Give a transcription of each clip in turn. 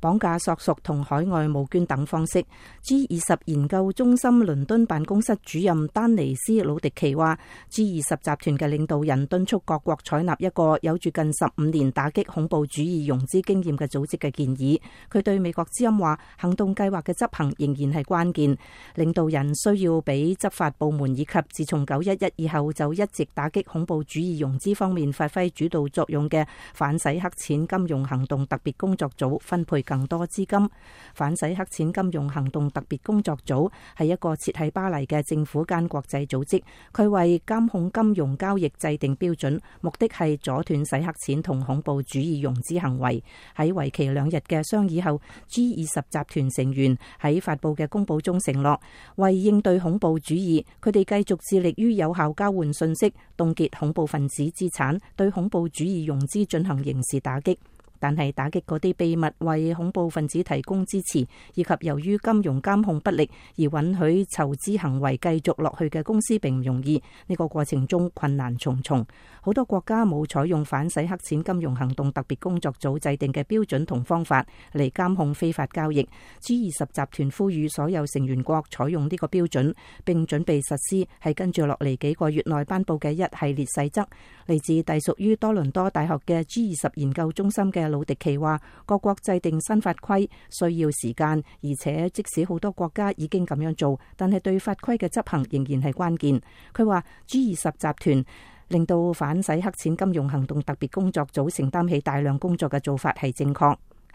绑架、索索同海外募捐等方式。G 二十研究中心伦敦办公室主任丹尼斯鲁迪奇话：，G 二十集团嘅领导人敦促各国采纳一个有住近十五年打击恐怖主义融资经验嘅组织嘅建议。佢对美国之音话：，行动计划嘅执行仍然系关键。领导人需要俾执法部门以及自从九一一以后就一直打击恐怖主义融资方面发挥主导作用嘅反洗黑钱金融行动特别工作组分配。更多資金反洗黑錢金融行動特別工作組係一個設喺巴黎嘅政府間國際組織，佢為監控金融交易制定標準，目的係阻斷洗黑錢同恐怖主義融資行為。喺維期兩日嘅商議後，G 二十集團成員喺發布嘅公報中承諾，為應對恐怖主義，佢哋繼續致力於有效交換信息、凍結恐怖分子資產、對恐怖主義融資進行刑事打擊。但系打击嗰啲秘密为恐怖分子提供支持，以及由于金融监控不力而允许筹资行为继续落去嘅公司并唔容易。呢个过程中困难重重，好多国家冇采用反洗黑钱金融行动特别工作组制定嘅标准同方法嚟监控非法交易。G 二十集团呼吁所有成员国采用呢个标准，并准备实施系跟住落嚟几个月内颁布嘅一系列细则，嚟自隶属于多伦多大学嘅 G 二十研究中心嘅。鲁迪奇话：各国制定新法规需要时间，而且即使好多国家已经咁样做，但系对法规嘅执行仍然系关键。佢话 G 二十集团令到反洗黑钱金融行动特别工作组承担起大量工作嘅做法系正确。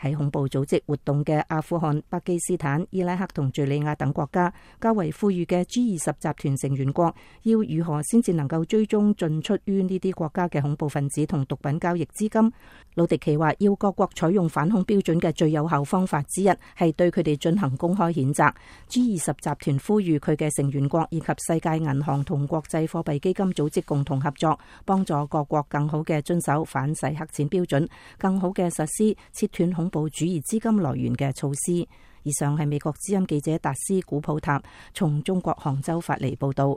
喺恐怖组织活动嘅阿富汗、巴基斯坦、伊拉克同叙利亚等国家，较为富裕嘅 G 二十集团成员国，要如何先至能够追踪进出于呢啲国家嘅恐怖分子同毒品交易资金？鲁迪奇话：要各国采用反恐标准嘅最有效方法之一，系对佢哋进行公开谴责。G 二十集团呼吁佢嘅成员国以及世界银行同国际货币基金组织共同合作，帮助各国更好嘅遵守反洗黑钱标准，更好嘅实施切断恐。部主义資金來源嘅措施，以上係美國之音記者達斯古普塔從中國杭州發嚟報道。